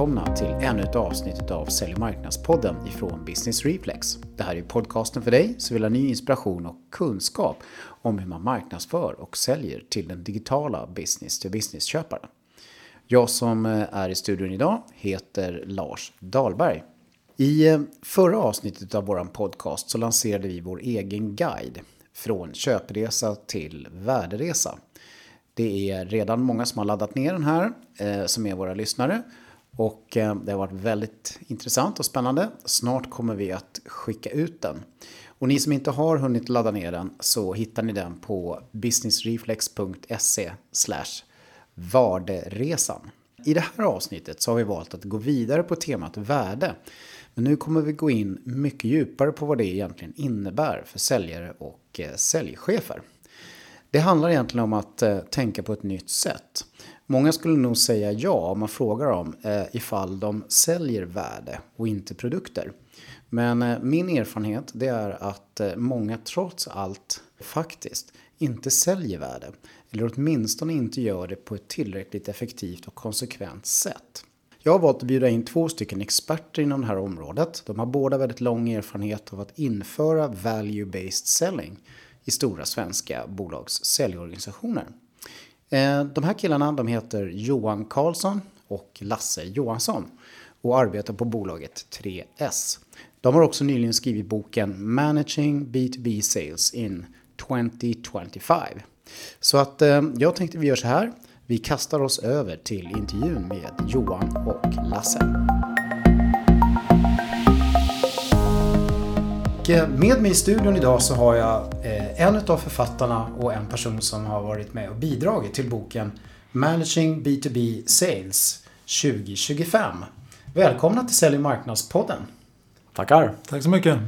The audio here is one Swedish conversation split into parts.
välkomna till ännu ett avsnitt av Sälj och marknadspodden ifrån Business Reflex. Det här är podcasten för dig som vill ha ny inspiration och kunskap om hur man marknadsför och säljer till den digitala business-to-business-köparen. Jag som eh, är i studion idag heter Lars Dahlberg. I eh, förra avsnittet av vår podcast så lanserade vi vår egen guide från köpresa till värderesa. Det är redan många som har laddat ner den här, eh, som är våra lyssnare. Och eh, det har varit väldigt intressant och spännande. Snart kommer vi att skicka ut den. Och ni som inte har hunnit ladda ner den så hittar ni den på businessreflex.se varderesan. I det här avsnittet så har vi valt att gå vidare på temat värde. Men nu kommer vi gå in mycket djupare på vad det egentligen innebär för säljare och eh, säljchefer. Det handlar egentligen om att eh, tänka på ett nytt sätt. Många skulle nog säga ja om man frågar dem eh, ifall de säljer värde och inte produkter. Men eh, min erfarenhet det är att eh, många trots allt faktiskt inte säljer värde. Eller åtminstone inte gör det på ett tillräckligt effektivt och konsekvent sätt. Jag har valt att bjuda in två stycken experter inom det här området. De har båda väldigt lång erfarenhet av att införa value-based selling i stora svenska bolags säljorganisationer. Eh, de här killarna de heter Johan Karlsson och Lasse Johansson och arbetar på bolaget 3S. De har också nyligen skrivit boken Managing B2B Sales in 2025. Så att eh, jag tänkte vi gör så här. Vi kastar oss över till intervjun med Johan och Lasse. Eh, med mig i studion idag så har jag en av författarna och en person som har varit med och bidragit till boken Managing B2B Sales 2025. Välkomna till Sälj och marknadspodden. Tackar. Tack så mycket.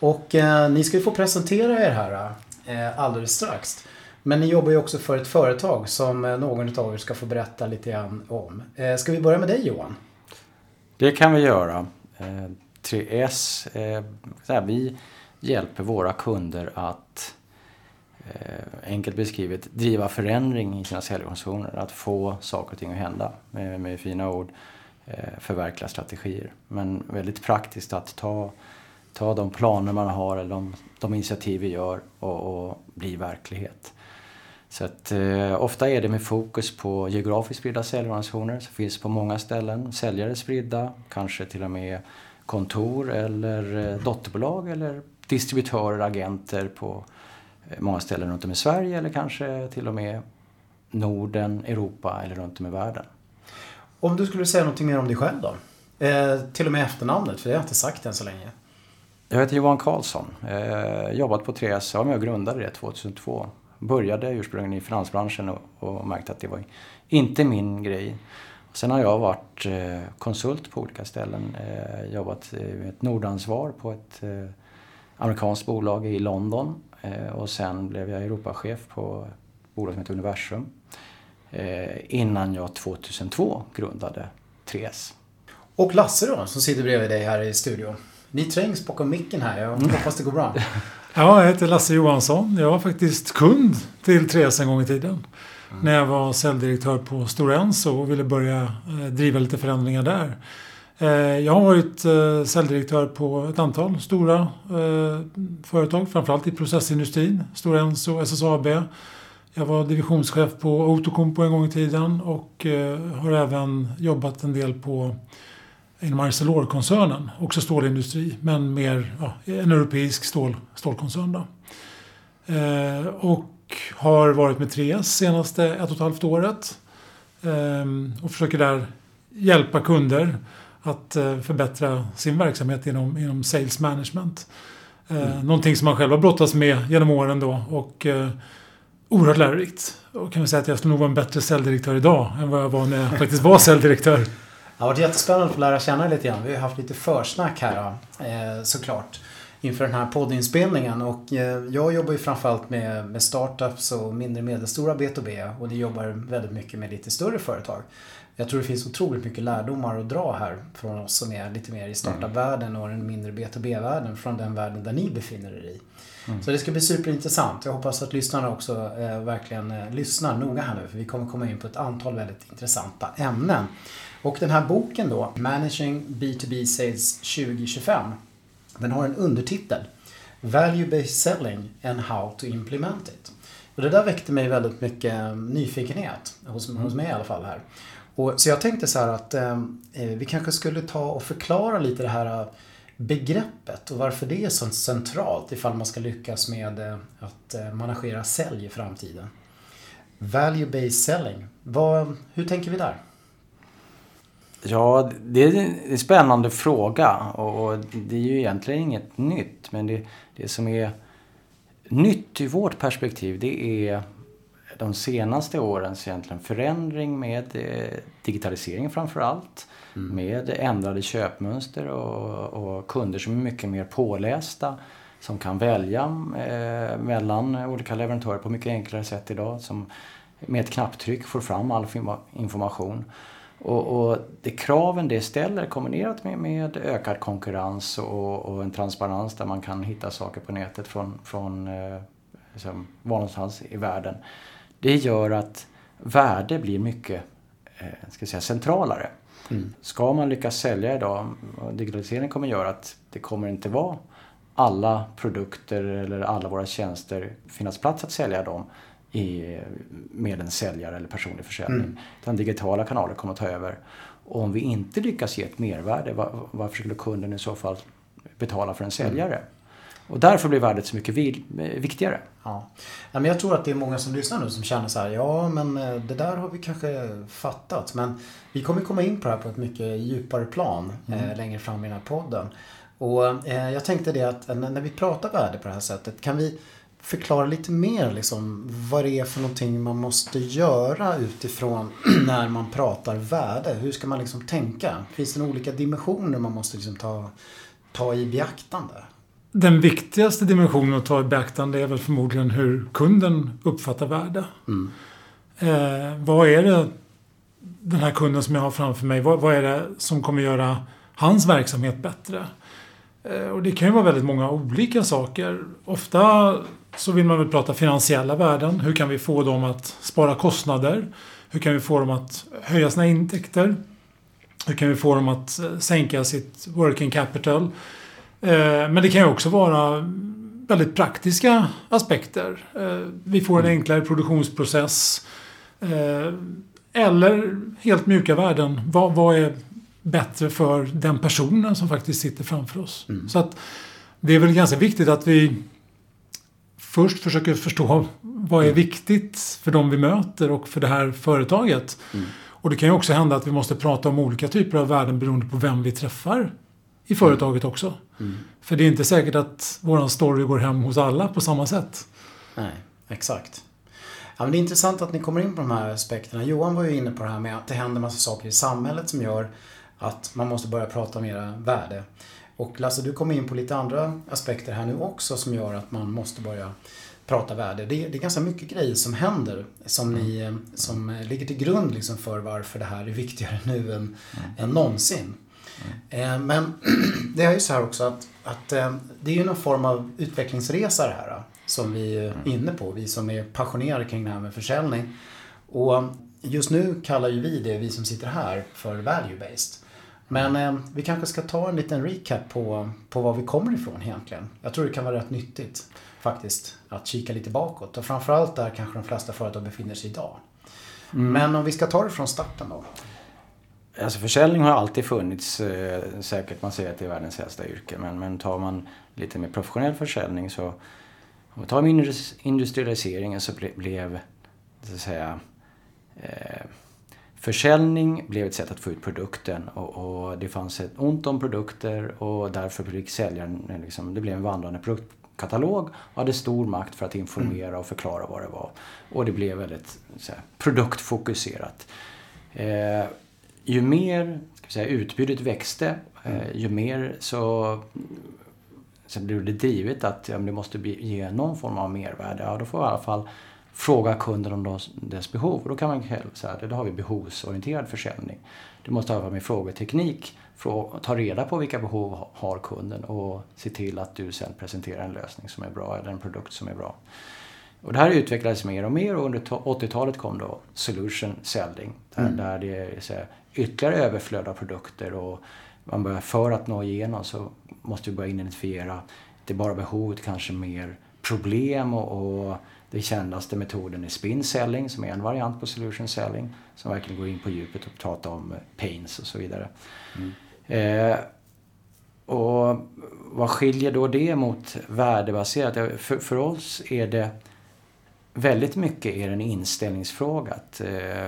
Och eh, ni ska ju få presentera er här eh, alldeles strax. Men ni jobbar ju också för ett företag som eh, någon av er ska få berätta lite grann om. Eh, ska vi börja med dig Johan? Det kan vi göra. 3S, eh, vi hjälper våra kunder att eh, enkelt beskrivet driva förändring i sina säljorganisationer. Att få saker och ting att hända med, med fina ord. Eh, förverkliga strategier. Men väldigt praktiskt att ta, ta de planer man har eller de, de initiativ vi gör och, och bli verklighet. Så att, eh, ofta är det med fokus på geografiskt spridda säljorganisationer som finns på många ställen. Säljare spridda, kanske till och med kontor eller eh, dotterbolag eller distributörer, agenter på eh, många ställen runt om i Sverige eller kanske till och med Norden, Europa eller runt om i världen. Om du skulle säga någonting mer om dig själv då? Eh, till och med efternamnet, för det har jag inte sagt än så länge. Jag heter Johan Karlsson. Eh, jobbat på 3S, jag grundade det 2002. Började ursprungligen i finansbranschen och, och märkte att det var inte min grej. Sen har jag varit eh, konsult på olika ställen. Eh, jobbat med ett nordansvar på ett eh, amerikanskt bolag i London. Och sen blev jag Europachef på ett bolag som heter Universum. Innan jag 2002 grundade 3S. Och Lasse då, som sitter bredvid dig här i studion. Ni trängs bakom micken här. Jag mm. hoppas det går bra. Ja, jag heter Lasse Johansson. Jag var faktiskt kund till 3S en gång i tiden. Mm. När jag var säljdirektör på Stora Enso och ville börja eh, driva lite förändringar där. Eh, jag har varit eh, säljdirektör på ett antal stora eh, företag, framförallt i processindustrin. Stora Enso, SSAB. Jag var divisionschef på Outokumpu en gång i tiden och har även jobbat en del på inom Arcelor-koncernen, också stålindustri, men mer ja, en europeisk stål, stålkoncern. Då. Eh, och har varit med 3S senaste ett och ett halvt året. eh, och försöker där hjälpa kunder att eh, förbättra sin verksamhet inom, inom sales management. Eh, mm. Någonting som man själv har brottats med genom åren då och eh, oerhört lärorikt. Och kan vi säga att jag skulle nog vara en bättre säljdirektör idag än vad jag var när jag faktiskt var säljdirektör. Det har varit jättespännande att få lära känna lite grann. Vi har haft lite försnack här såklart inför den här poddinspelningen. Och eh, jag jobbar ju framförallt med, med startups och mindre och medelstora B2B och ni jobbar väldigt mycket med lite större företag. Jag tror det finns otroligt mycket lärdomar att dra här från oss som är lite mer i startup-världen och den mindre B2B-världen från den världen där ni befinner er i. Mm. Så det ska bli superintressant. Jag hoppas att lyssnarna också eh, verkligen eh, lyssnar noga här nu för vi kommer komma in på ett antal väldigt intressanta ämnen. Och den här boken då, Managing B2B Sales 2025, den har en undertitel Value-Based Selling and How to Implement It. Och det där väckte mig väldigt mycket nyfikenhet, hos, hos mig i alla fall här. Och, så jag tänkte så här att eh, vi kanske skulle ta och förklara lite det här begreppet och varför det är så centralt ifall man ska lyckas med eh, att eh, managera sälj i framtiden. Value-based selling, vad, hur tänker vi där? Ja, det är en spännande fråga och det är ju egentligen inget nytt. Men det, det som är nytt i vårt perspektiv det är de senaste årens egentligen förändring med eh, digitalisering framför allt. Mm. Med ändrade köpmönster och, och, kunder som är mycket mer pålästa. Som kan välja eh, mellan olika leverantörer på mycket enklare sätt idag. Som med ett knapptryck får fram all information. Och, och det kraven det ställer kombinerat med, med ökad konkurrens och, och, en transparens där man kan hitta saker på nätet från, från eh, liksom, var någonstans i världen. Det gör att värde blir mycket eh, ska säga, centralare. Mm. Ska man lyckas sälja idag, och digitalisering kommer göra att det kommer inte vara alla produkter eller alla våra tjänster finnas plats att sälja dem i, med en säljare eller personlig försäljning. Mm. Utan digitala kanaler kommer att ta över. Och om vi inte lyckas ge ett mervärde, var, varför skulle kunden i så fall betala för en säljare? Mm. Och därför blir värdet så mycket viktigare. Ja. men jag tror att det är många som lyssnar nu som känner så här, ja men eh, det där har vi kanske fattat. Men vi kommer komma in på det här på ett mycket djupare plan mm. eh, längre fram i den här podden. Och eh, jag tänkte det att när vi pratar värde på det här sättet, kan vi förklara lite mer liksom, vad det är för någonting man måste göra utifrån när man pratar värde. Hur ska man liksom tänka? Finns det olika dimensioner man måste liksom ta, ta i beaktande? Den viktigaste dimensionen att ta i beaktande är väl förmodligen hur kunden uppfattar värde. Mm. Eh, vad är det den här kunden som jag har framför mig, vad, vad är det som kommer göra hans verksamhet bättre? Eh, och det kan ju vara väldigt många olika saker. Ofta så vill man väl prata finansiella värden. Hur kan vi få dem att spara kostnader? Hur kan vi få dem att höja sina intäkter? Hur kan vi få dem att eh, sänka sitt working capital? Eh, men det kan ju också vara väldigt praktiska aspekter. Eh, vi får en enklare produktionsprocess. Eller helt mjuka värden. Vad, är bättre för den personen som faktiskt sitter framför oss? Mm. Så att det är väl ganska viktigt att vi först försöker förstå vad är viktigt för de vi möter och för det här företaget. Mm. Och det kan ju också hända att vi måste prata om olika typer av värden beroende på vem vi träffar i företaget mm. också. Mm. För det är inte säkert att våran story går hem hos alla på samma sätt. Nej, exakt. Ja, men det är intressant att ni kommer in på de här aspekterna. Johan var ju inne på det här med att det händer massa saker i samhället som gör att man måste börja prata mera värde. Och Lasse, du kommer in på lite andra aspekter här nu också som gör att man måste börja prata värde. Det är, det är ganska mycket grejer som händer som, ni, som ligger till grund liksom för varför det här är viktigare nu än, mm. än någonsin. Mm. Men det är ju så här också att, att eh, det är ju någon form av utvecklingsresa det här som vi är mm. inne på, vi som är passionerade kring det här med försäljning. Och just nu kallar ju vi det, vi som sitter här, för value-based. Men eh, vi kanske ska ta en liten recap på, på var vi kommer ifrån egentligen. Jag tror det kan vara rätt nyttigt faktiskt att kika lite bakåt och framförallt där kanske de flesta företag befinner sig idag. Mm. Men om vi ska ta det från starten då. Alltså försäljning har alltid funnits eh, säkert. Man säger att det är världens äldsta yrke. Men, men tar man lite mer professionell försäljning så om vi tar industrialiseringen så ble, blev så att säga eh, Försäljning blev ett sätt att få ut produkten och, och det fanns ett ont om produkter och därför fick säljaren, liksom, det blev en vandrande produktkatalog och hade stor makt för att informera och förklara vad det var. Och det blev väldigt här, produktfokuserat. Eh, ju mer ska säga, utbudet växte, eh, ju mer så så blev det drivet att ja, det måste bli, ge någon form av mervärde. Ja, då får i alla fall fråga kunden om dess behov. Och då kan man säga att då har vi behovsorienterad försäljning. Du måste ha med frågeteknik ta reda på vilka behov har kunden och se till att du sen presenterar en lösning som är bra eller en produkt som är bra. Och det här utvecklades mer och mer och under 80-talet kom då solution selling. Där, mm. där det är så här, ytterligare överflöd av produkter och man börjar, för att nå igenom så måste vi börja identifiera inte bara behovet, kanske mer problem och, och den kändaste metoden är spin selling som är en variant på solution selling som verkligen går in på djupet och pratar om pains och så vidare. Mm. Eh, och vad skiljer då det mot värdebaserat? För, för oss är det väldigt mycket är en inställningsfråga. Att, eh,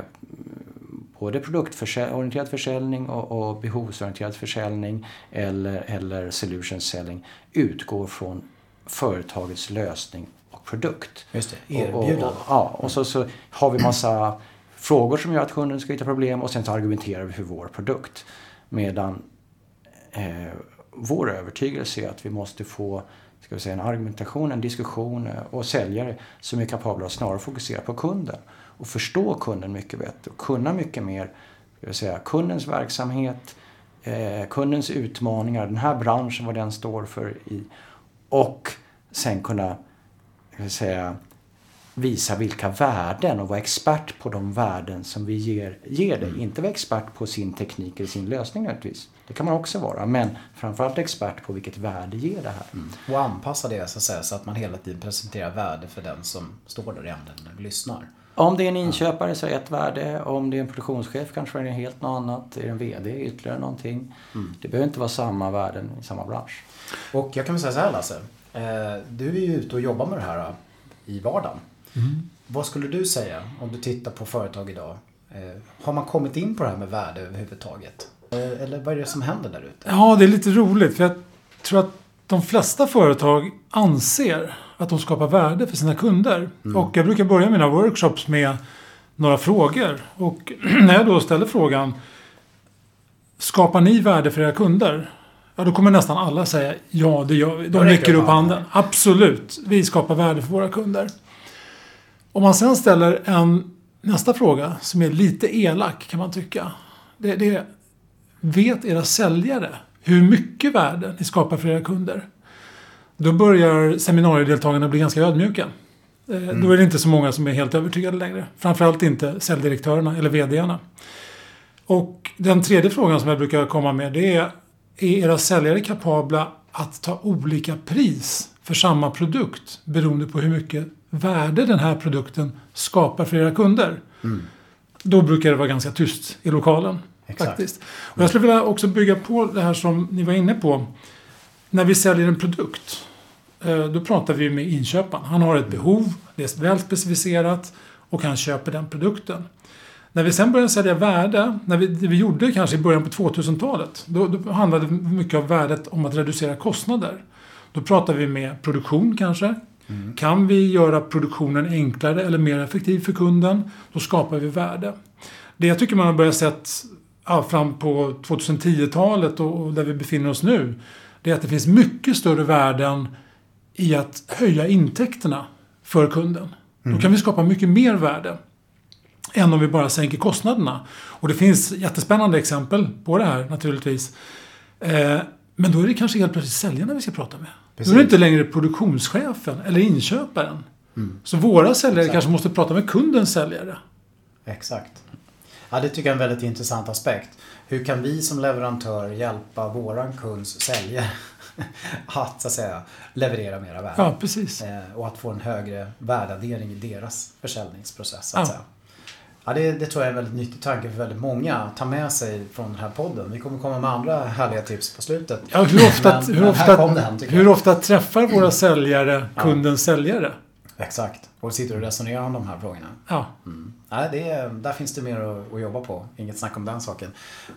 både produktorienterad försäljning och, och behovsorienterad försäljning eller, eller solution selling utgår från företagets lösning produkt. Just det, erbjudande. Och, och, ja, och så, så har vi massa frågor som gör att kunden ska hitta problem och sen så argumenterar vi för vår produkt. Medan eh, vår övertygelse är att vi måste få ska vi säga, en argumentation, en diskussion eh, och säljare som är kapabla att snarare fokusera på kunden och förstå kunden mycket bättre och kunna mycket mer ska vi säga, kundens verksamhet, eh, kundens utmaningar, den här branschen, vad den står för i och sen kunna ska vi säga, visa vilka värden och vara expert på de värden som vi ger, ger dig. Mm. Inte vara expert på sin teknik eller sin lösning nödvändigtvis. Det kan man också vara. Men framförallt expert på vilket värde ger det här. Mm. Och anpassa det så att, säga, så att man hela tiden presenterar värde för den som står där i änden och lyssnar. Om det är en inköpare så är ett värde. Om det är en produktionschef kanske är det helt något annat. Är det en VD ytterligare någonting. Mm. Det behöver inte vara samma värden i samma bransch. Och jag kan väl säga så här Lasse. Eh, du är ju ute och jobbar med det här i vardagen. Mm. Vad skulle du säga om du tittar på företag idag? Eh, har man kommit in på det här med värde överhuvudtaget? Eh, eller vad är det som händer där ute? Ja, det är lite roligt. För jag tror att de flesta företag anser att de skapar värde för sina kunder. Mm. Och jag brukar börja mina workshops med några frågor. Och när jag då ställer frågan Skapar ni värde för era kunder? Ja, då kommer nästan alla säga ja, det gör vi. De räcker upp handen. Absolut, vi skapar värde för våra kunder. Om man sen ställer en nästa fråga som är lite elak kan man tycka. Det, det är, vet era säljare hur mycket värde ni skapar för era kunder? Då börjar seminariedeltagarna bli ganska ödmjuka. Mm. Då är det inte så många som är helt övertygade längre. Framförallt inte säljdirektörerna eller VDarna. Och den tredje frågan som jag brukar komma med det är är era säljare kapabla att ta olika pris för samma produkt beroende på hur mycket värde den här produkten skapar för era kunder? Mm. Då brukar det vara ganska tyst i lokalen. Exakt. faktiskt. Och jag skulle vilja också bygga på det här som ni var inne på. När vi säljer en produkt, eh, då pratar vi med inköparen. Han har ett behov, det är väl specificerat och han köper den produkten. När vi sen började sälja värde, när vi, det vi gjorde kanske i början på 2000-talet, då, då handlade mycket av värdet om att reducera kostnader. Då pratar vi med produktion kanske. Mm. Kan vi göra produktionen enklare eller mer effektiv för kunden, då skapar vi värde. Det jag tycker man har börjat sett ja, fram på 2010-talet och, och där vi befinner oss nu, det är att det finns mycket större värden i att höja intäkterna för kunden. Mm. Då kan vi skapa mycket mer värde än om vi bara sänker kostnaderna. Och det finns jättespännande exempel på det här naturligtvis. Eh, men då är det kanske helt plötsligt säljarna vi ska prata med. Precis. Då är det inte längre produktionschefen eller inköparen. Mm. Så våra säljare Exakt. kanske måste prata med kundens säljare. Exakt. Ja, det tycker jag är en väldigt intressant aspekt. Hur kan vi som leverantör hjälpa våran kunds säljare att, så att säga, leverera mera värde? Ja, precis. Eh, och att få en högre värdeaddering i deras försäljningsprocess, så att ja. säga. Ja, det, det, tror jag är en väldigt nyttig tanke för väldigt många att ta med sig från den här podden. Vi kommer komma med andra härliga tips på slutet. Ja, hur ofta, men, hur, men ofta, den, hur ofta träffar våra säljare kundens ja. säljare? Exakt. Och sitter och resonerar om de här frågorna. Ja. Mm. Nej, det är, där finns det mer att, att, jobba på. Inget snack om den saken.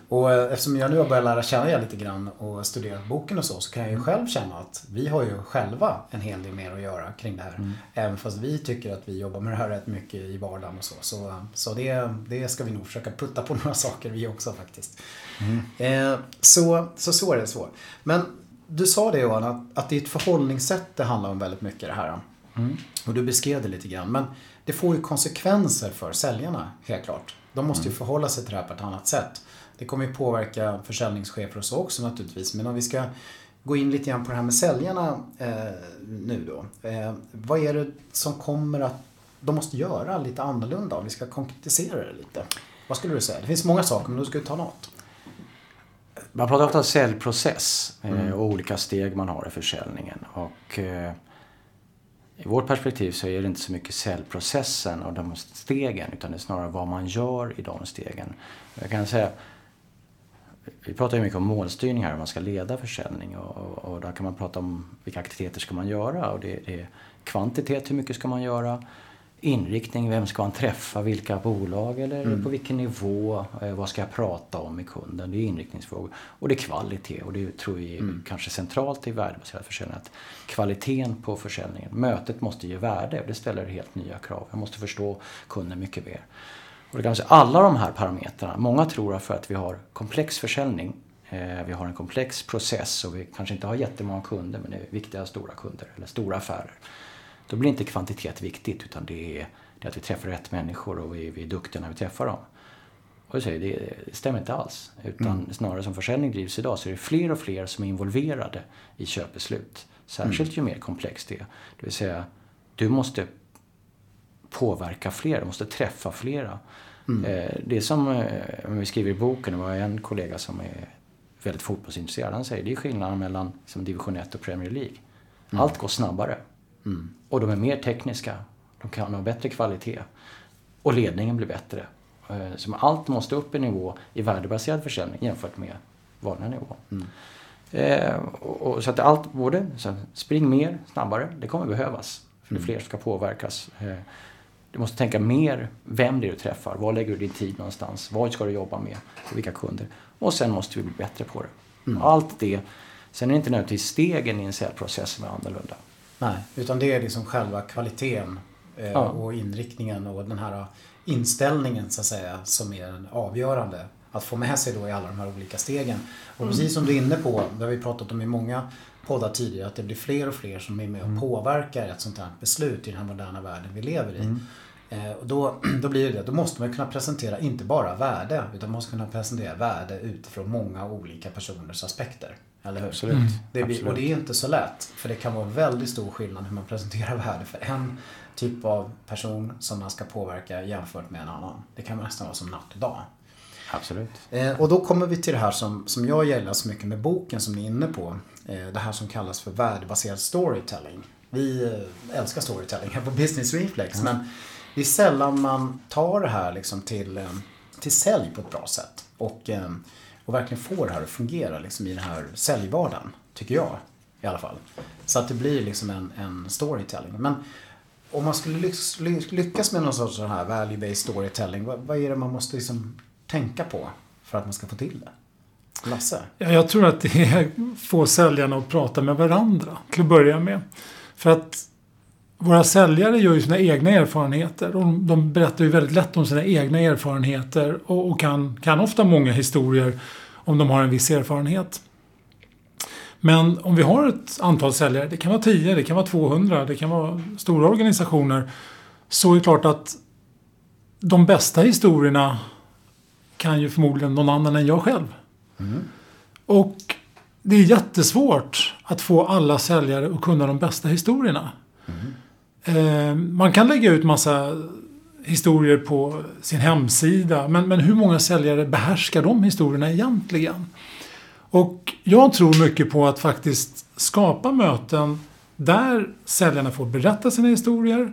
Och eh, eftersom jag nu har börjat lära känna er lite grann och studerat boken och så, så kan jag ju själv känna att vi har ju själva en hel del mer att göra kring det här. Mm. Även fast vi tycker att vi jobbar med det här rätt mycket i vardagen och så. Så, så det, det ska vi nog försöka putta på några saker vi också faktiskt. Mm. Eh, så, så så är det så. Men du sa det Johan, att, att ett förhållningssätt det handlar om väldigt mycket det här. Mm. Och du beskrev det lite grann. Men det får ju konsekvenser för säljarna, helt klart. De måste ju mm. förhålla sig till det här på ett annat sätt. Det kommer ju påverka försäljningschefer och så också naturligtvis. Men om vi ska gå in lite grann på det här med säljarna eh, nu då. Eh, vad är det som kommer att de måste göra lite annorlunda om vi ska konkretisera det lite? Vad skulle du säga? Det finns många saker men du skulle ta något. Man pratar ofta om säljprocess mm. och olika steg man har i försäljningen. Och, eh, i vårt perspektiv så är det inte så mycket säljprocessen och de stegen utan det är snarare vad man gör i de stegen. Jag kan säga vi pratar ju mycket om målstyrning här, hur man ska leda försäljning och, och, där kan man prata om vilka aktiviteter ska man göra och det, det är kvantitet, hur mycket ska man göra? Inriktning, vem ska man träffa, vilka bolag eller mm. på vilken nivå, eh, vad ska jag prata om med kunden? Det är inriktningsfrågor. Och det är kvalitet och det tror vi är mm. kanske centralt i värdebaserad försäljning. Att kvaliteten på försäljningen, mötet måste ge värde och det ställer helt nya krav. Jag måste förstå kunden mycket mer. Och det kan säga, alla de här parametrarna, många tror att för att vi har komplex försäljning, eh, vi har en komplex process och vi kanske inte har jättemånga kunder men det är viktiga stora kunder eller stora affärer. Då blir inte kvantitet viktigt utan det är, det är att vi träffar rätt människor och vi, vi är duktiga när vi träffar dem. Och jag säger, det, stämmer inte alls. Utan mm. snarare som försäljning drivs idag så är det fler och fler som är involverade i köpbeslut. Särskilt mm. ju mer komplext det är. Det vill säga, du måste påverka fler, du måste träffa flera. Mm. Eh, det är som eh, vi skriver i boken, det var en kollega som är väldigt fotbollsintresserad. Han säger det är skillnaden mellan liksom division 1 och Premier League. Mm. Allt går snabbare. Mm. Och de är mer tekniska. De kan ha bättre kvalitet. Och ledningen blir bättre. Eh, så allt måste upp i nivå i värdebaserad försäljning jämfört med vanlig nivå. Mm. Eh, och, och, så att allt, både så spring mer, snabbare, det kommer behövas. För det är mm. fler som ska påverkas. Eh, du måste tänka mer vem det är du träffar, var lägger du din tid någonstans, vad ska du jobba med, och vilka kunder. Och sen måste vi bli bättre på det. Mm. Allt det. Sen är det inte nödvändigtvis stegen i en säljprocess som är annorlunda. Nej, utan det är liksom själva kvaliteten eh, ja. och inriktningen och den här inställningen så att säga som är den avgörande. Att få med sig då i alla de här olika stegen. Och mm. precis som du är inne på, det har vi pratat om i många poddar tidigare, att det blir fler och fler som är med och mm. påverkar ett sånt här beslut i den här moderna världen vi lever i. Mm. Eh, och då, då blir det det, då måste man kunna presentera inte bara värde, utan man måste kunna presentera värde utifrån många olika personers aspekter. Eller hur? Absolut. Mm. Det blir, och det är inte så lätt. För det kan vara väldigt stor skillnad hur man presenterar värde för en typ av person som man ska påverka jämfört med en annan. Det kan nästan vara som natt och dag. Absolut. Eh, och då kommer vi till det här som, som jag gillar så mycket med boken som ni är inne på. Eh, det här som kallas för värdebaserad storytelling. Vi eh, älskar storytelling här på Business Reflex. Mm. Men det är sällan man tar det här liksom till, eh, till sälj på ett bra sätt. Och, eh, och verkligen få det här att fungera liksom i den här säljvardagen. Tycker jag i alla fall. Så att det blir liksom en, en storytelling. Men om man skulle lyckas med någon sorts sån här value-based storytelling, vad, vad, är det man måste liksom tänka på för att man ska få till det? Lasse? Ja, jag tror att det är få säljarna att prata med varandra till att börja med. För att våra säljare gör ju sina egna erfarenheter och de berättar ju väldigt lätt om sina egna erfarenheter och, och kan, kan ofta många historier om de har en viss erfarenhet. Men om vi har ett antal säljare, det kan vara 10, det kan vara 200, det kan vara stora organisationer. Så är det klart att de bästa historierna kan ju förmodligen någon annan än jag själv. Mm. Och det är jättesvårt att få alla säljare att kunna de bästa historierna. Mm. Eh, man kan lägga ut massa historier på sin hemsida. Men, men hur många säljare behärskar de historierna egentligen? Och jag tror mycket på att faktiskt skapa möten där säljarna får berätta sina historier.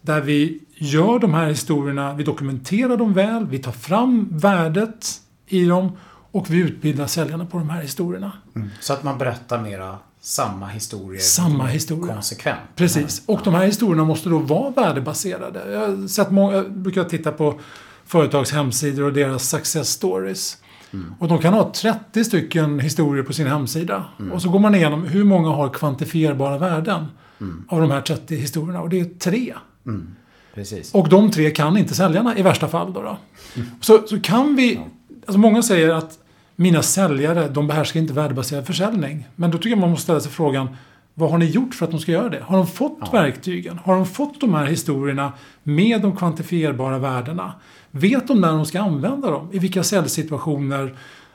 Där vi gör de här historierna, vi dokumenterar dem väl, vi tar fram värdet i dem och vi utbildar säljarna på de här historierna. Mm. Så att man berättar mera samma historier samma historia. konsekvent. Precis. Och de här historierna måste då vara värdebaserade. Jag, har sett många, jag brukar titta på företags hemsidor och deras success stories. Mm. Och de kan ha 30 stycken historier på sin hemsida. Mm. Och så går man igenom hur många har kvantifierbara värden mm. av de här 30 historierna. Och det är tre. Mm. Precis. Och de tre kan inte säljarna i värsta fall. Då, då. Så, så kan vi... Alltså många säger att mina säljare, de behärskar inte värdebaserad försäljning. Men då tycker jag man måste ställa sig frågan, vad har ni gjort för att de ska göra det? Har de fått ja. verktygen? Har de fått de här historierna med de kvantifierbara värdena? Vet de när de ska använda dem? I vilka säljsituationer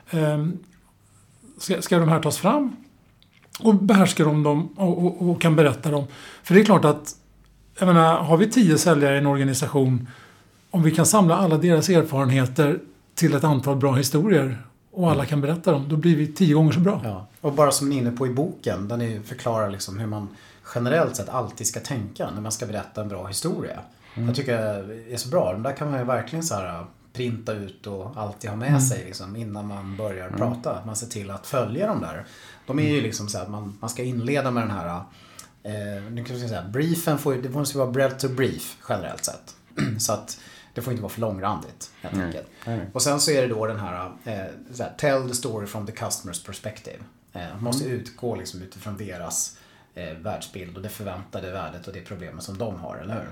eh, ska, ska de här tas fram? Och behärskar de dem och, och, och, kan berätta dem. För det är klart att, jag menar, har vi tio säljare i en organisation, om vi kan samla alla deras erfarenheter till ett antal bra historier och alla kan berätta dem, då blir vi tio gånger så bra. Ja. Och bara som ni är inne på i boken, där ni förklarar liksom hur man generellt sett alltid ska tänka när man ska berätta en bra historia. Mm. Jag tycker det är så bra. De där kan man ju verkligen så här printa ut och alltid ha med mm. sig liksom, innan man börjar mm. prata. Man ser till att följa de där. De är ju mm. liksom så att man, man ska inleda med den här eh, nu kan jag säga, briefen får, det måste vara bread to brief generellt sett. så att det får inte vara för långrandigt helt mm. enkelt. Mm. Och sen så är det då den här, eh, här, tell the story from the customer's perspective. Eh, man måste mm. utgå liksom utifrån deras eh, världsbild och det förväntade värdet och det problemet som de har, eller hur?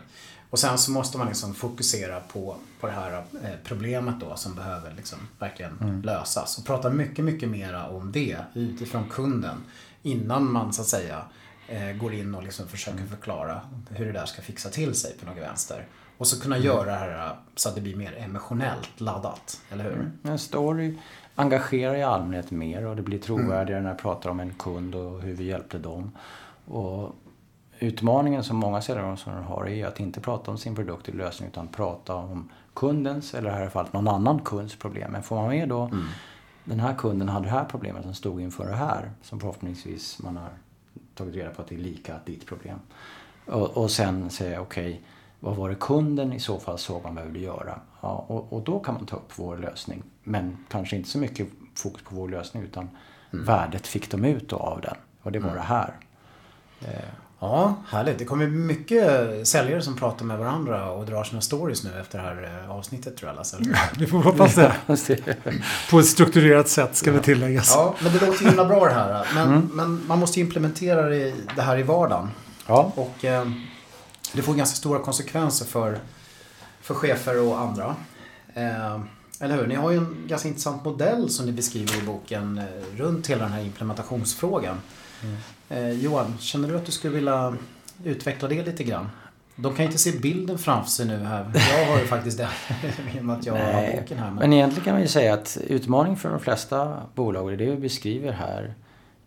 Och sen så måste man liksom fokusera på, på det här eh, problemet då som behöver liksom verkligen mm. lösas. Och prata mycket, mycket mera om det utifrån kunden innan man så att säga eh, går in och liksom försöker mm. förklara hur det där ska fixa till sig på något vänster. Och så kunna mm. göra det här eh, så att det blir mer emotionellt laddat, eller hur? Mm. En story engagerar i allmänhet mer och det blir trovärdigare mm. när jag pratar om en kund och hur vi hjälpte dem. Och utmaningen som många säljorganisationer har är att inte prata om sin produkt eller lösning utan prata om kundens, eller i det här fallet någon annan kunds problem. Men får man med då mm. den här kunden hade det här problemet, som stod inför det här, som förhoppningsvis man har tagit reda på att det är lika ditt problem. Och, och sen säga okej, okay, vad var det kunden i så fall såg man behövde göra? Ja, och, och, då kan man ta upp vår lösning. Men kanske inte så mycket fokus på vår lösning utan mm. värdet fick de ut av den. Och det var mm. det här. Ja, härligt. Det kommer mycket säljare som pratar med varandra och drar sina stories nu efter det här eh, avsnittet tror jag Lasse. Vi får hoppas det. På ett strukturerat sätt ska ja. vi tilläggas. Ja, men det låter himla bra det här. Men, mm. men man måste implementera det här i vardagen. Ja. Och eh, det får ganska stora konsekvenser för, för chefer och andra. Eh, eller hur? Ni har ju en ganska intressant modell som ni beskriver i boken eh, runt hela den här implementationsfrågan. Mm. Eh, Johan, känner du att du skulle vilja utveckla det lite grann? De kan ju inte se bilden framför sig nu här. Jag har ju faktiskt det i och med att jag Nej, har boken här. Men... men egentligen kan man ju säga att utmaningen för de flesta bolag, det vi beskriver här,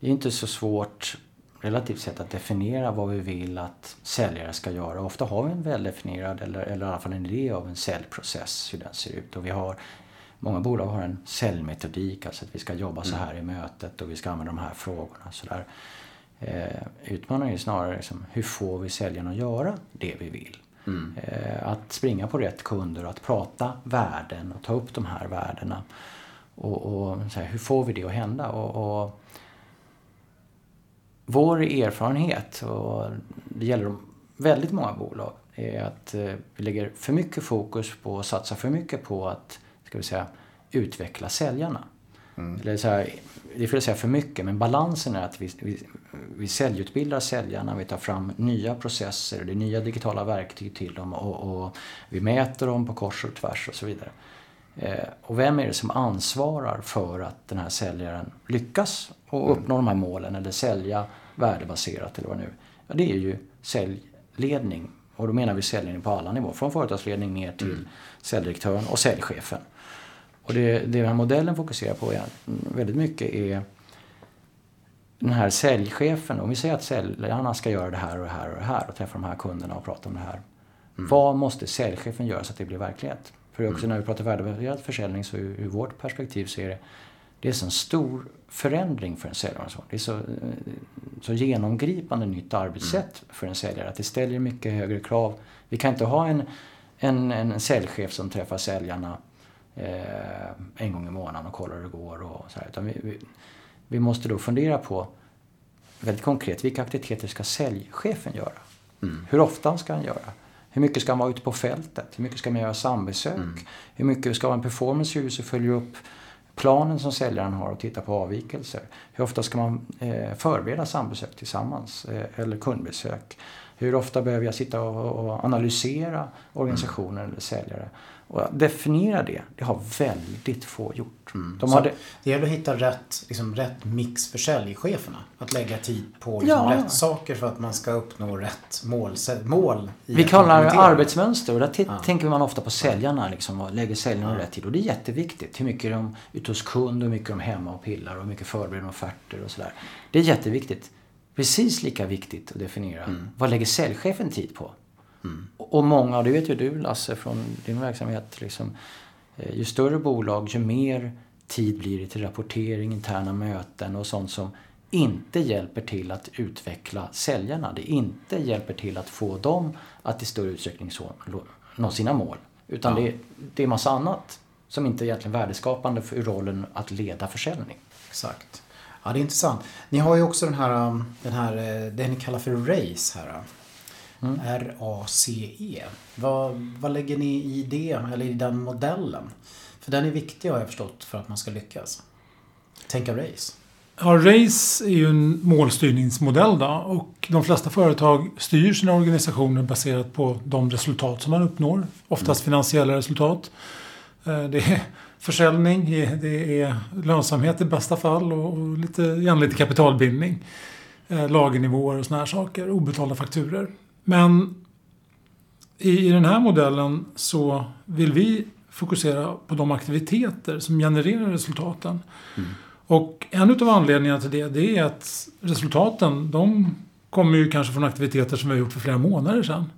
det är inte så svårt relativt sett att definiera vad vi vill att säljare ska göra. Ofta har vi en väldefinierad eller, eller i alla fall en idé av en säljprocess, hur den ser ut. Och vi har, många bolag har en säljmetodik, alltså att vi ska jobba så mm. här i mötet och vi ska använda de här frågorna. Så där. Eh, utmaningen är snarare liksom, hur får vi säljarna att göra det vi vill? Mm. Eh, att springa på rätt kunder och att prata värden och ta upp de här värdena. Och, och här, hur får vi det att hända? Och, och, vår erfarenhet, och det gäller väldigt många bolag, är att eh, vi lägger för mycket fokus på och satsar för mycket på att ska vi säga, utveckla säljarna. Mm. Eller så här, det fel att säga för mycket, men balansen är att vi, vi, vi säljutbildar säljarna, vi tar fram nya processer, det är nya digitala verktyg till dem och, och vi mäter dem på kors och tvärs och så vidare. Eh, och vem är det som ansvarar för att den här säljaren lyckas och mm. uppnå de här målen eller sälja värdebaserat eller vad nu ja, Det är ju säljledning. Och då menar vi säljledning på alla nivåer, från företagsledning ner till mm. säljdirektören och säljchefen. Och det, det den här modellen fokuserar på är, väldigt mycket är den här säljchefen. Om vi säger att säljarna ska göra det här och det här och det här och träffa de här kunderna och prata om det här. Mm. Vad måste säljchefen göra så att det blir verklighet? För också mm. när vi pratar värdebaserad försäljning så ur, ur vårt perspektiv så är det det är så en stor förändring för en säljorganisation. Det är så, så genomgripande nytt arbetssätt mm. för en säljare att det ställer mycket högre krav. Vi kan inte ha en, en, en säljchef som träffar säljarna eh, en gång i månaden och kollar hur det går. Och så här. Utan vi, vi, vi, måste då fundera på väldigt konkret, vilka aktiviteter ska säljchefen göra? Mm. Hur ofta ska han göra? Hur mycket ska han vara ute på fältet? Hur mycket ska man göra sambesök? Mm. Hur mycket ska ha en performance som följer upp planen som säljaren har och titta på avvikelser? Hur ofta ska man eh, förbereda sambesök tillsammans? Eh, eller kundbesök? Hur ofta behöver jag sitta och, analysera organisationen eller säljare? Och definiera det, det har väldigt få gjort. Mm. De har det, gäller att hitta rätt, liksom, rätt mix för säljcheferna. Att lägga tid på liksom, Ja. rätt saker för att man ska uppnå rätt mål. mål vi kallar det arbetsmönster och där Ja. tänker man ofta på säljarna liksom, och lägger säljarna i rätt tid. Och det är jätteviktigt. Hur mycket är de ute hos kund och hur mycket är de hemma och pillar och hur mycket förbereder de offerter och sådär. Det är jätteviktigt. Precis lika viktigt att definiera vad lägger säljchefen tid på? Och och många, och det vet ju du Lasse från din verksamhet, liksom, eh, ju större bolag ju mer tid blir det till rapportering, interna möten och sånt som inte hjälper till att utveckla säljarna. Det inte hjälper till att få dem att i större utsträckning så, nå sina mål. Utan det, det är massa annat som inte är egentligen värdeskapande för rollen att leda försäljning. Exakt. Ja, det är intressant. Ni har ju också den här, um, den här eh, det ni kallar för RACE här. Mm. R-A-C-E. Vad, vad lägger ni i det, eller i den modellen? För den är viktig har jag förstått för att man ska lyckas. Tänka RACE. Ja, RACE är ju en målstyrningsmodell då, och de flesta företag styr sina organisationer baserat på de resultat som man uppnår. Oftast finansiella resultat. Eh, Det är försäljning, det är lönsamhet i bästa fall och lite, gärna lite kapitalbindning. Eh, Lagernivåer och såna här saker, obetalda fakturer. Men i, i den här modellen så vill vi fokusera på de aktiviteter som genererar resultaten. Och en utav anledningarna till det, det är att resultaten, de kommer ju kanske från aktiviteter som vi har gjort för flera månader sedan.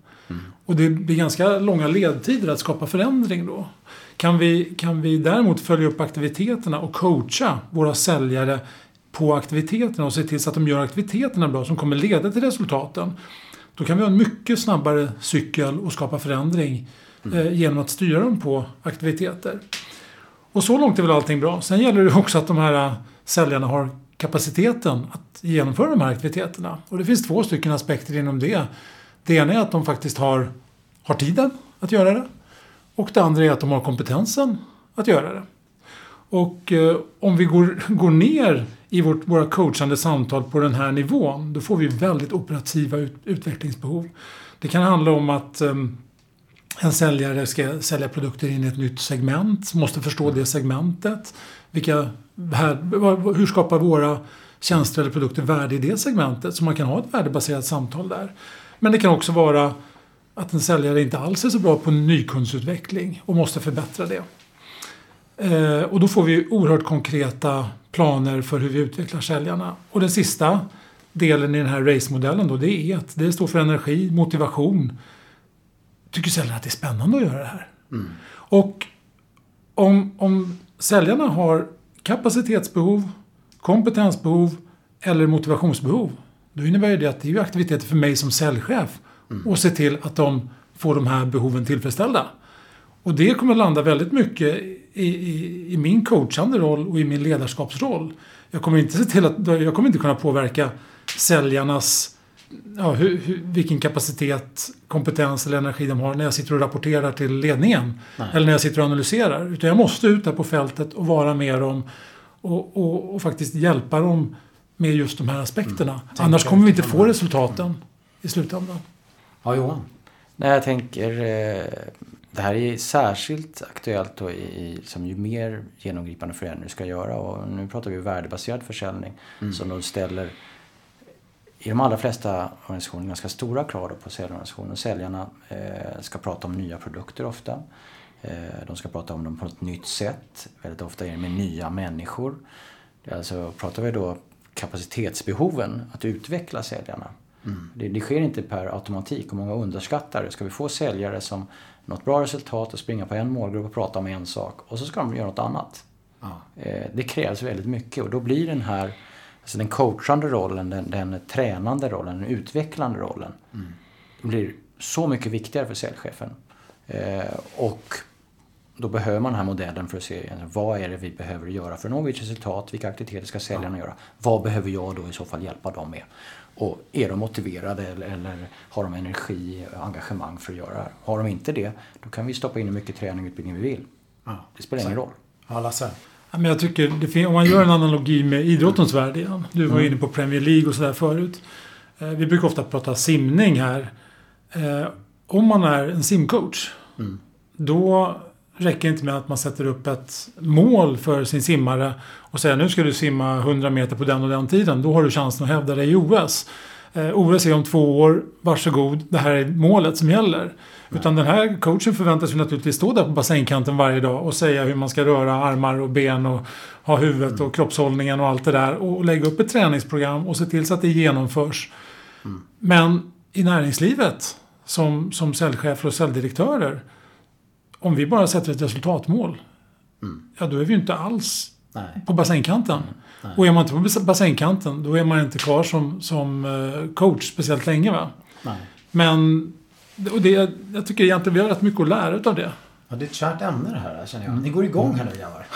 Och det blir ganska långa ledtider att skapa förändring då. Kan vi, kan vi däremot följa upp aktiviteterna och coacha våra säljare på aktiviteterna och se till så att de gör aktiviteterna bra som kommer leda till resultaten. Då kan vi ha en mycket snabbare cykel och skapa förändring eh, genom att styra dem på aktiviteter. Och så långt är väl allting bra. Sen gäller det också att de här äh, säljarna har kapaciteten att genomföra de här aktiviteterna. Och det finns två stycken aspekter inom det. Det ena är att de faktiskt har, har tiden att göra det. Och det andra är att de har kompetensen att göra det. Och eh, om vi går, går ner i vårt, våra coachande samtal på den här nivån, då får vi väldigt operativa ut, utvecklingsbehov. Det kan handla om att eh, en säljare ska sälja produkter in i ett nytt segment, måste förstå det segmentet. Vilka, här, hur skapar våra tjänster eller produkter värde i det segmentet? Så man kan ha ett värdebaserat samtal där. Men det kan också vara att en säljare inte alls är så bra på nykundsutveckling och måste förbättra det. Eh, och då får vi oerhört konkreta planer för hur vi utvecklar säljarna. Och den sista delen i den här race-modellen då, det är att det står för energi, motivation. Tycker säljarna att det är spännande att göra det här? Och om, om säljarna har kapacitetsbehov, kompetensbehov eller motivationsbehov. Då innebär det att det är ju aktiviteter för mig som säljchef att se till att de får de här behoven tillfredsställda. Och det kommer landa väldigt mycket i, i, i min coachande roll och i min ledarskapsroll. Jag kommer inte se till att, jag kommer inte kunna påverka säljarnas ja, hur, hur, vilken kapacitet, kompetens eller energi de har när jag sitter och rapporterar till ledningen. Nej. Eller när jag sitter och analyserar. Utan jag måste ut där på fältet och vara med dem och, och, och faktiskt hjälpa dem med just de här aspekterna. Annars Tänka kommer vi inte få resultaten i slutändan. Ja, Johan. Nej, jag tänker... Eh, det här är särskilt aktuellt då i, som ju mer genomgripande förändring du ska göra. Och nu pratar vi värdebaserad försäljning som då ställer i de allra flesta organisationer ganska stora krav på säljorganisationen. Säljarna eh, ska prata om nya produkter ofta. Eh, de ska prata om dem på ett nytt sätt. Väldigt ofta är det med nya människor. Alltså pratar vi då kapacitetsbehoven att utveckla säljarna. Det, det sker inte per automatik och många underskattar det. Ska vi få säljare som något bra resultat och springa på en målgrupp och prata om en sak och så ska de göra något annat. Ja. Eh, det krävs väldigt mycket och då blir den här alltså den coachande rollen, den, den tränande rollen, den utvecklande rollen blir så mycket viktigare för säljchefen. Eh, och då behöver man den här modellen för att se vad är det vi behöver göra för att nå vilket resultat, vilka aktiviteter ska säljarna göra, vad behöver jag då i så fall hjälpa dem med? Och är de motiverade eller, eller har de energi och engagemang för att göra det här? Har de inte det, då kan vi stoppa in hur mycket träning och utbildning vi vill. Ja. Det spelar ingen roll. Ja, Lasse. Ja, Men jag tycker, om man gör en analogi med idrottens värld igen. Du var inne på Premier League och sådär förut. Eh, vi brukar ofta prata simning här. Eh, om man är en simcoach, Mm. då räcker inte med att man sätter upp ett mål för sin simmare och säger nu ska du simma 100 meter på den och den tiden. Då har du chansen att hävda dig i OS. Eh, OS är om två år, varsågod, det här är målet som gäller. Utan den här coachen förväntas ju naturligtvis stå där på bassängkanten varje dag och säga hur man ska röra armar och ben och ha huvudet och kroppshållningen och allt det där. Och lägga upp ett träningsprogram och se till så att det genomförs. Men i näringslivet, som, som säljchefer och säljdirektörer, om vi bara sätter ett resultatmål, ja då är vi ju inte alls Nej. på bassängkanten. Och är man inte på bas- bassängkanten, då är man inte kvar som, som eh, coach speciellt länge. Va? Nej. Men och det, jag tycker egentligen vi har rätt mycket att lära utav det. Ja, det är ett kärt ämne det här känner jag. Ni går igång här nu grabbar.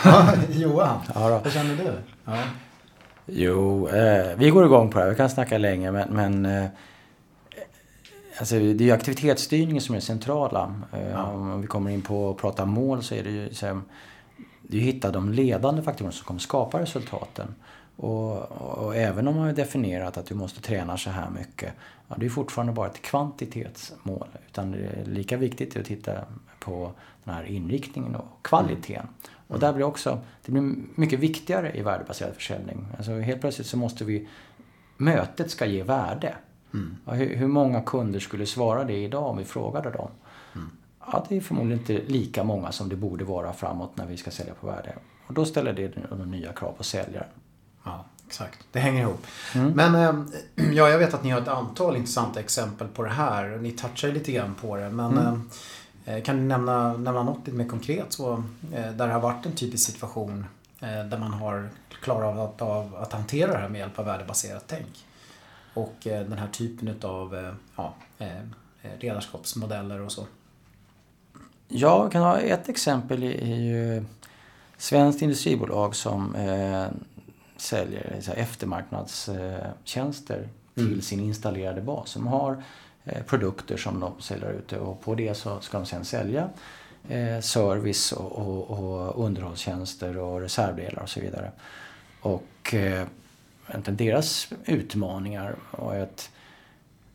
Johan, Ja, då. vad känner du? Ja. Jo, eh, vi går igång på det här. Vi kan snacka länge men, men eh, alltså, det är ju aktivitetsstyrningen som är centrala. Eh, Om vi kommer in på att prata mål så är det ju så här, det är ju att hitta de ledande faktorerna som kommer skapa resultaten. Och, och, och även om man har definierat att du måste träna så här mycket, ja, det är fortfarande bara ett kvantitetsmål. Utan det är lika viktigt att titta på den här inriktningen och kvaliteten. Och där blir också, det blir mycket viktigare i värdebaserad försäljning. Alltså helt plötsligt så måste vi, mötet ska ge värde. Ja, hur, hur många kunder skulle svara det idag om vi frågade dem? Ja, det är förmodligen inte lika många som det borde vara framåt när vi ska sälja på värde. Och då ställer det de nya krav på säljaren. Ja, exakt. Det hänger ihop. Men eh, ja, jag vet att ni har ett antal intressanta exempel på det här. Ni touchar lite grann på det. Men eh, kan du nämna, nämna något lite mer konkret så, eh, där det har varit en typisk situation eh, där man har klarat av att, av att hantera det här med hjälp av värdebaserat tänk? Och eh, den här typen av eh, ja, eh, ledarskapsmodeller och så. Jag kan ha ett exempel i, i ju svenskt industribolag som eh, säljer så här, eftermarknadstjänster till sin installerade bas. De har eh, produkter som de säljer ute och på det så ska de sen sälja eh, service och, och, och underhållstjänster och reservdelar och så vidare. Och egentligen deras utmaningar var ju att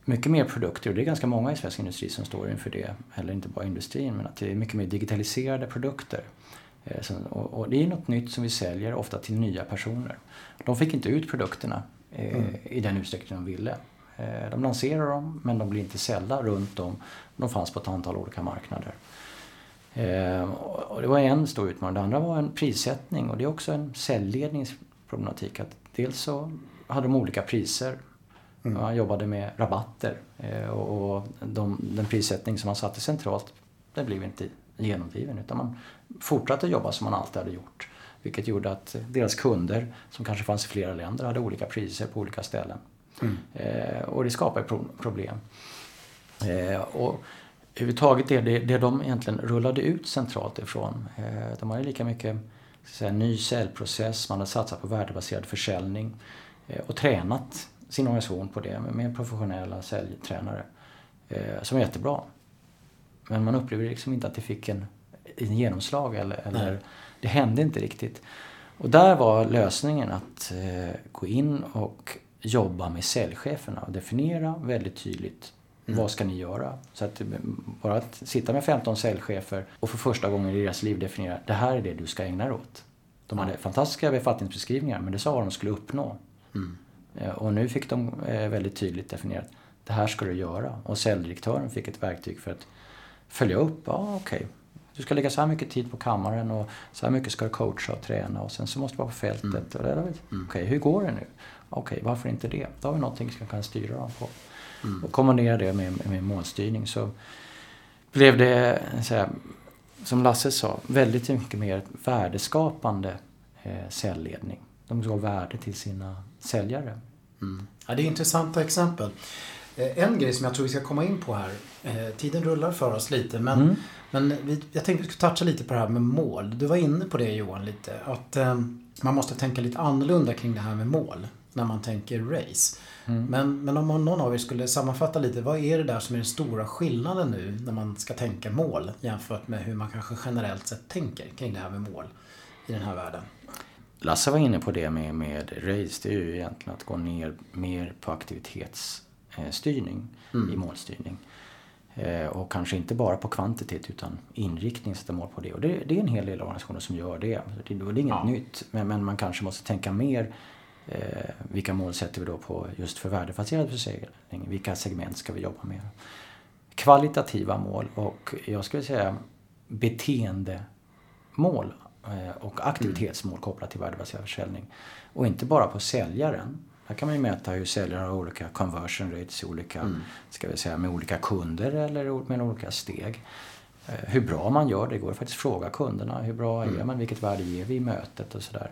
mycket mer produkter, och det är ganska många i svensk industri som står inför det, eller inte bara industrin, men att det är mycket mer digitaliserade produkter. Eh, Och det är något nytt som vi säljer, ofta till nya personer. De fick inte ut produkterna eh, i den utsträckning de ville. Eh, De lanserar dem, men de blir inte sålda runt om. De fanns på ett antal olika marknader. Och det var en stor utmaning. Det andra var en prissättning och det är också en säljledningsproblematik. Att dels så hade de olika priser. Man jobbade med rabatter eh, och och de, den prissättning som man satte centralt, det blev inte genomdriven utan man fortsatte jobba som man alltid hade gjort. Vilket gjorde att deras kunder, som kanske fanns i flera länder, hade olika priser på olika ställen. Eh, och det skapar pro- problem. Eh, och överhuvudtaget det, det, det de egentligen rullade ut centralt ifrån. Eh, de hade lika mycket säga, ny säljprocess, man hade satsat på värdebaserad försäljning eh, och tränat sin organisation på det med, med professionella säljtränare. Eh, som är jättebra. Men man upplever liksom inte att det fick en, en genomslag eller, eller det hände inte riktigt. Och där var lösningen att eh, gå in och jobba med säljcheferna och definiera väldigt tydligt vad ska ni göra? Så att eh, bara att sitta med 15 säljchefer och för första gången i deras liv definiera det här är det du ska ägna dig åt. De hade fantastiska befattningsbeskrivningar men det sa vad de skulle uppnå. Eh, Och nu fick de eh, väldigt tydligt definierat det här ska du göra. Och säljdirektören fick ett verktyg för att följa upp. Ja, okej. Du ska lägga så här mycket tid på kammaren och så här mycket ska du coacha och träna och sen så måste du vara på fältet. Det där, Okej, hur går det nu? Okej, varför inte det? Då har vi någonting som kan styra dem på. Och kombinera det med, med målstyrning så blev det, så här, som Lasse sa, väldigt mycket mer värdeskapande eh, säljledning. De gav värde till sina säljare. Ja, det är intressanta exempel. Eh, En grej som jag tror vi ska komma in på här. eh, Tiden rullar för oss lite men, men vi, jag tänkte vi skulle toucha lite på det här med mål. Du var inne på det Johan lite. Att eh, man måste tänka lite annorlunda kring det här med mål. När man tänker race. Men, men om någon av er skulle sammanfatta lite. Vad är det där som är den stora skillnaden nu när man ska tänka mål jämfört med hur man kanske generellt sett tänker kring det här med mål i den här världen? Lasse var inne på det med, med race. Det är ju egentligen att gå ner mer på målstyrning i målstyrning. Eh, och kanske inte bara på kvantitet utan inriktning sätta mål på det. Och det, det är en hel del organisationer som gör det. Det, det är inget Ja. nytt. Men, men man kanske måste tänka mer eh, vilka mål sätter vi då på just för värdebaserad försäljning? Vilka segment ska vi jobba med? Kvalitativa mål och jag skulle säga beteendemål eh, och aktivitetsmål kopplat till värdebaserad försäljning. Och inte bara på säljaren. Här kan man ju mäta hur säljare har olika conversion rates olika, ska vi säga, med olika kunder eller med olika steg. Eh, Hur bra man gör det går faktiskt att fråga kunderna. Hur bra är man? Vilket värde ger vi i mötet och sådär.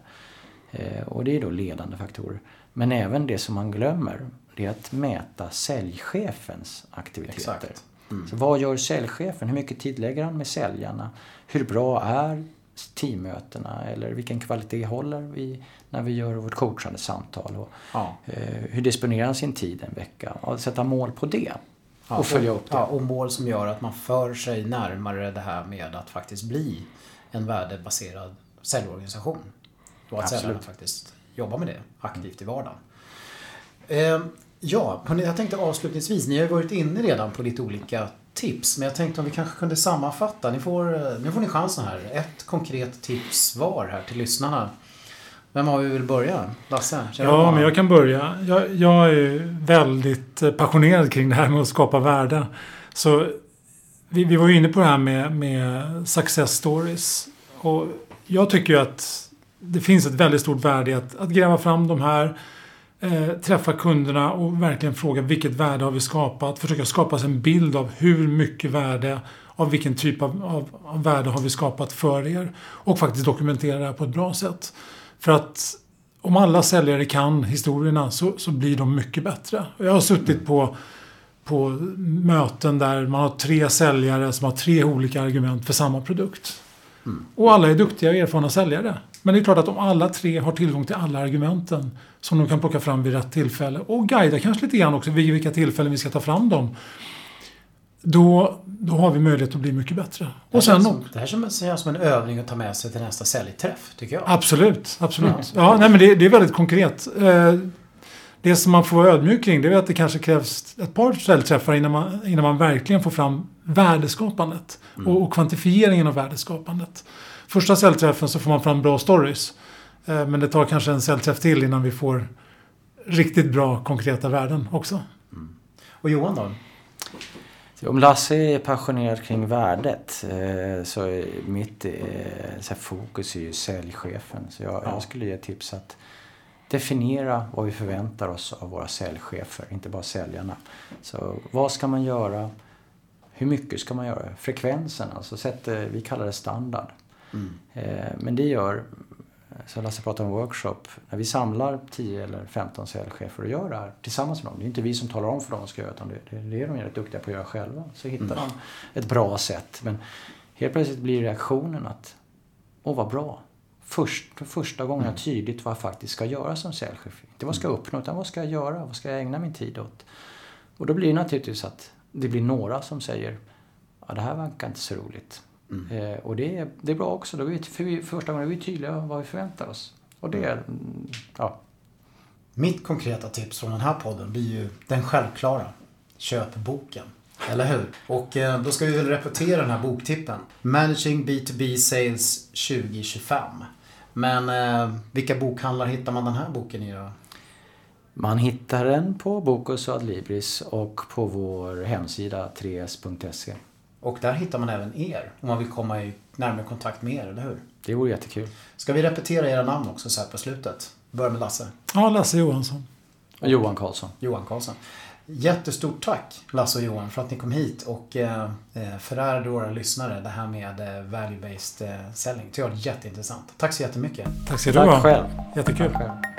Eh, Och det är då ledande faktorer. Men även det som man glömmer det är att mäta säljchefens aktiviteter. Exakt. Så vad gör säljchefen? Hur mycket tid lägger han med säljarna? Hur bra är teammötena? Eller vilken kvalitet håller vi när vi gör vårt coachande samtal? Och, Ja. eh, hur disponerar han sin tid en vecka? Och sätta mål på det. Ja, och följa upp det. Ja, och mål som gör att man för sig närmare det här med att faktiskt bli en värdebaserad säljorganisation. Och att säljarna faktiskt jobbar med det aktivt i vardagen. Eh, ja, jag tänkte avslutningsvis, ni har ju varit inne redan på lite olika tips. Men jag tänkte om vi kanske kunde sammanfatta. Ni får, eh, nu får ni chansen här. Ett konkret tips var här till lyssnarna. Vem av er vill börja? Lasse? Ja, men jag kan börja. Jag, jag är väldigt eh, passionerad kring det här med att skapa värde. Så vi, vi var ju inne på det här med, med success stories. Och jag tycker ju att det finns ett väldigt stort värde i att, att gräva fram de här. Eh, träffa kunderna och verkligen fråga vilket värde har vi skapat. Försöka skapa sig en bild av hur mycket värde, av vilken typ av, av, av värde har vi skapat för er. Och faktiskt dokumentera det här på ett bra sätt. För att om alla säljare kan historierna så, så blir de mycket bättre. Jag har suttit på, på möten där man har tre säljare som har tre olika argument för samma produkt. Och alla är duktiga och erfarna säljare. Men det är klart att om alla tre har tillgång till alla argumenten som de kan plocka fram vid rätt tillfälle och guida kanske lite grann också vid vilka tillfällen vi ska ta fram dem. Då, då har vi möjlighet att bli mycket bättre. Det här Och sen som, det här känns känns som en övning att ta med sig till nästa säljträff, tycker jag. Absolut, absolut. Ja, nej, men det, det är väldigt konkret. Eh, Det som man får vara ödmjuk kring det är att det kanske krävs ett par säljträffar innan man, innan man verkligen får fram värdeskapandet och, och kvantifieringen av värdeskapandet. Första säljträffen så får man fram bra stories. Eh, Men det tar kanske en säljträff till innan vi får riktigt bra konkreta värden också. Och Johan då? Om Lasse är passionerad kring värdet eh, så är mitt eh, så fokus är ju säljchefen. Så jag, Ja. jag skulle ge tips att definiera vad vi förväntar oss av våra säljchefer, inte bara säljarna. Så vad ska man göra? Hur mycket ska man göra? Frekvensen, alltså sätt, vi kallar det standard. Eh, men det gör, så Lasse pratade om workshop, när vi samlar 10 eller 15 säljchefer och gör det här tillsammans med dem. Det är inte vi som talar om för dem vad de ska göra utan det, det, är de rätt duktiga på att göra själva. Så hittar de ett bra sätt. Men helt plötsligt blir reaktionen att, åh vad bra. Först, för första gången jag tydligt vad jag faktiskt ska göra som säljchef. Inte vad ska jag uppnå utan vad ska jag göra? Vad ska jag ägna min tid åt? Och då blir det naturligtvis att det blir några som säger, ja det här verkar inte så roligt. Eh, och det är, det är bra också. Då är vi, för vi, första gången är vi tydliga vad vi förväntar oss. Och det är, mm, ja, Mitt konkreta tips från den här podden blir ju den självklara. Köp boken. Eller hur? Och eh, då ska vi väl repetera den här boktippen. Managing B2B Sales 2025. Men eh, vilka bokhandlar hittar man den här boken i då? Man hittar den på Bokus och Adlibris och på vår hemsida 3s.se. Och där hittar man även er om man vill komma i närmare kontakt med er, eller hur? Det vore jättekul. Ska vi repetera era namn också så här på slutet? Börja med Lasse. Ja, Lasse Johansson. Och Johan Karlsson. Johan Karlsson. Jättestort tack Lasse och Johan för att ni kom hit och eh, eh, förärade våra lyssnare det här med eh, value-based selling. Det var jätteintressant. Tack så jättemycket. Tack ska du ha. Tack själv. Jättekul. Tack själv.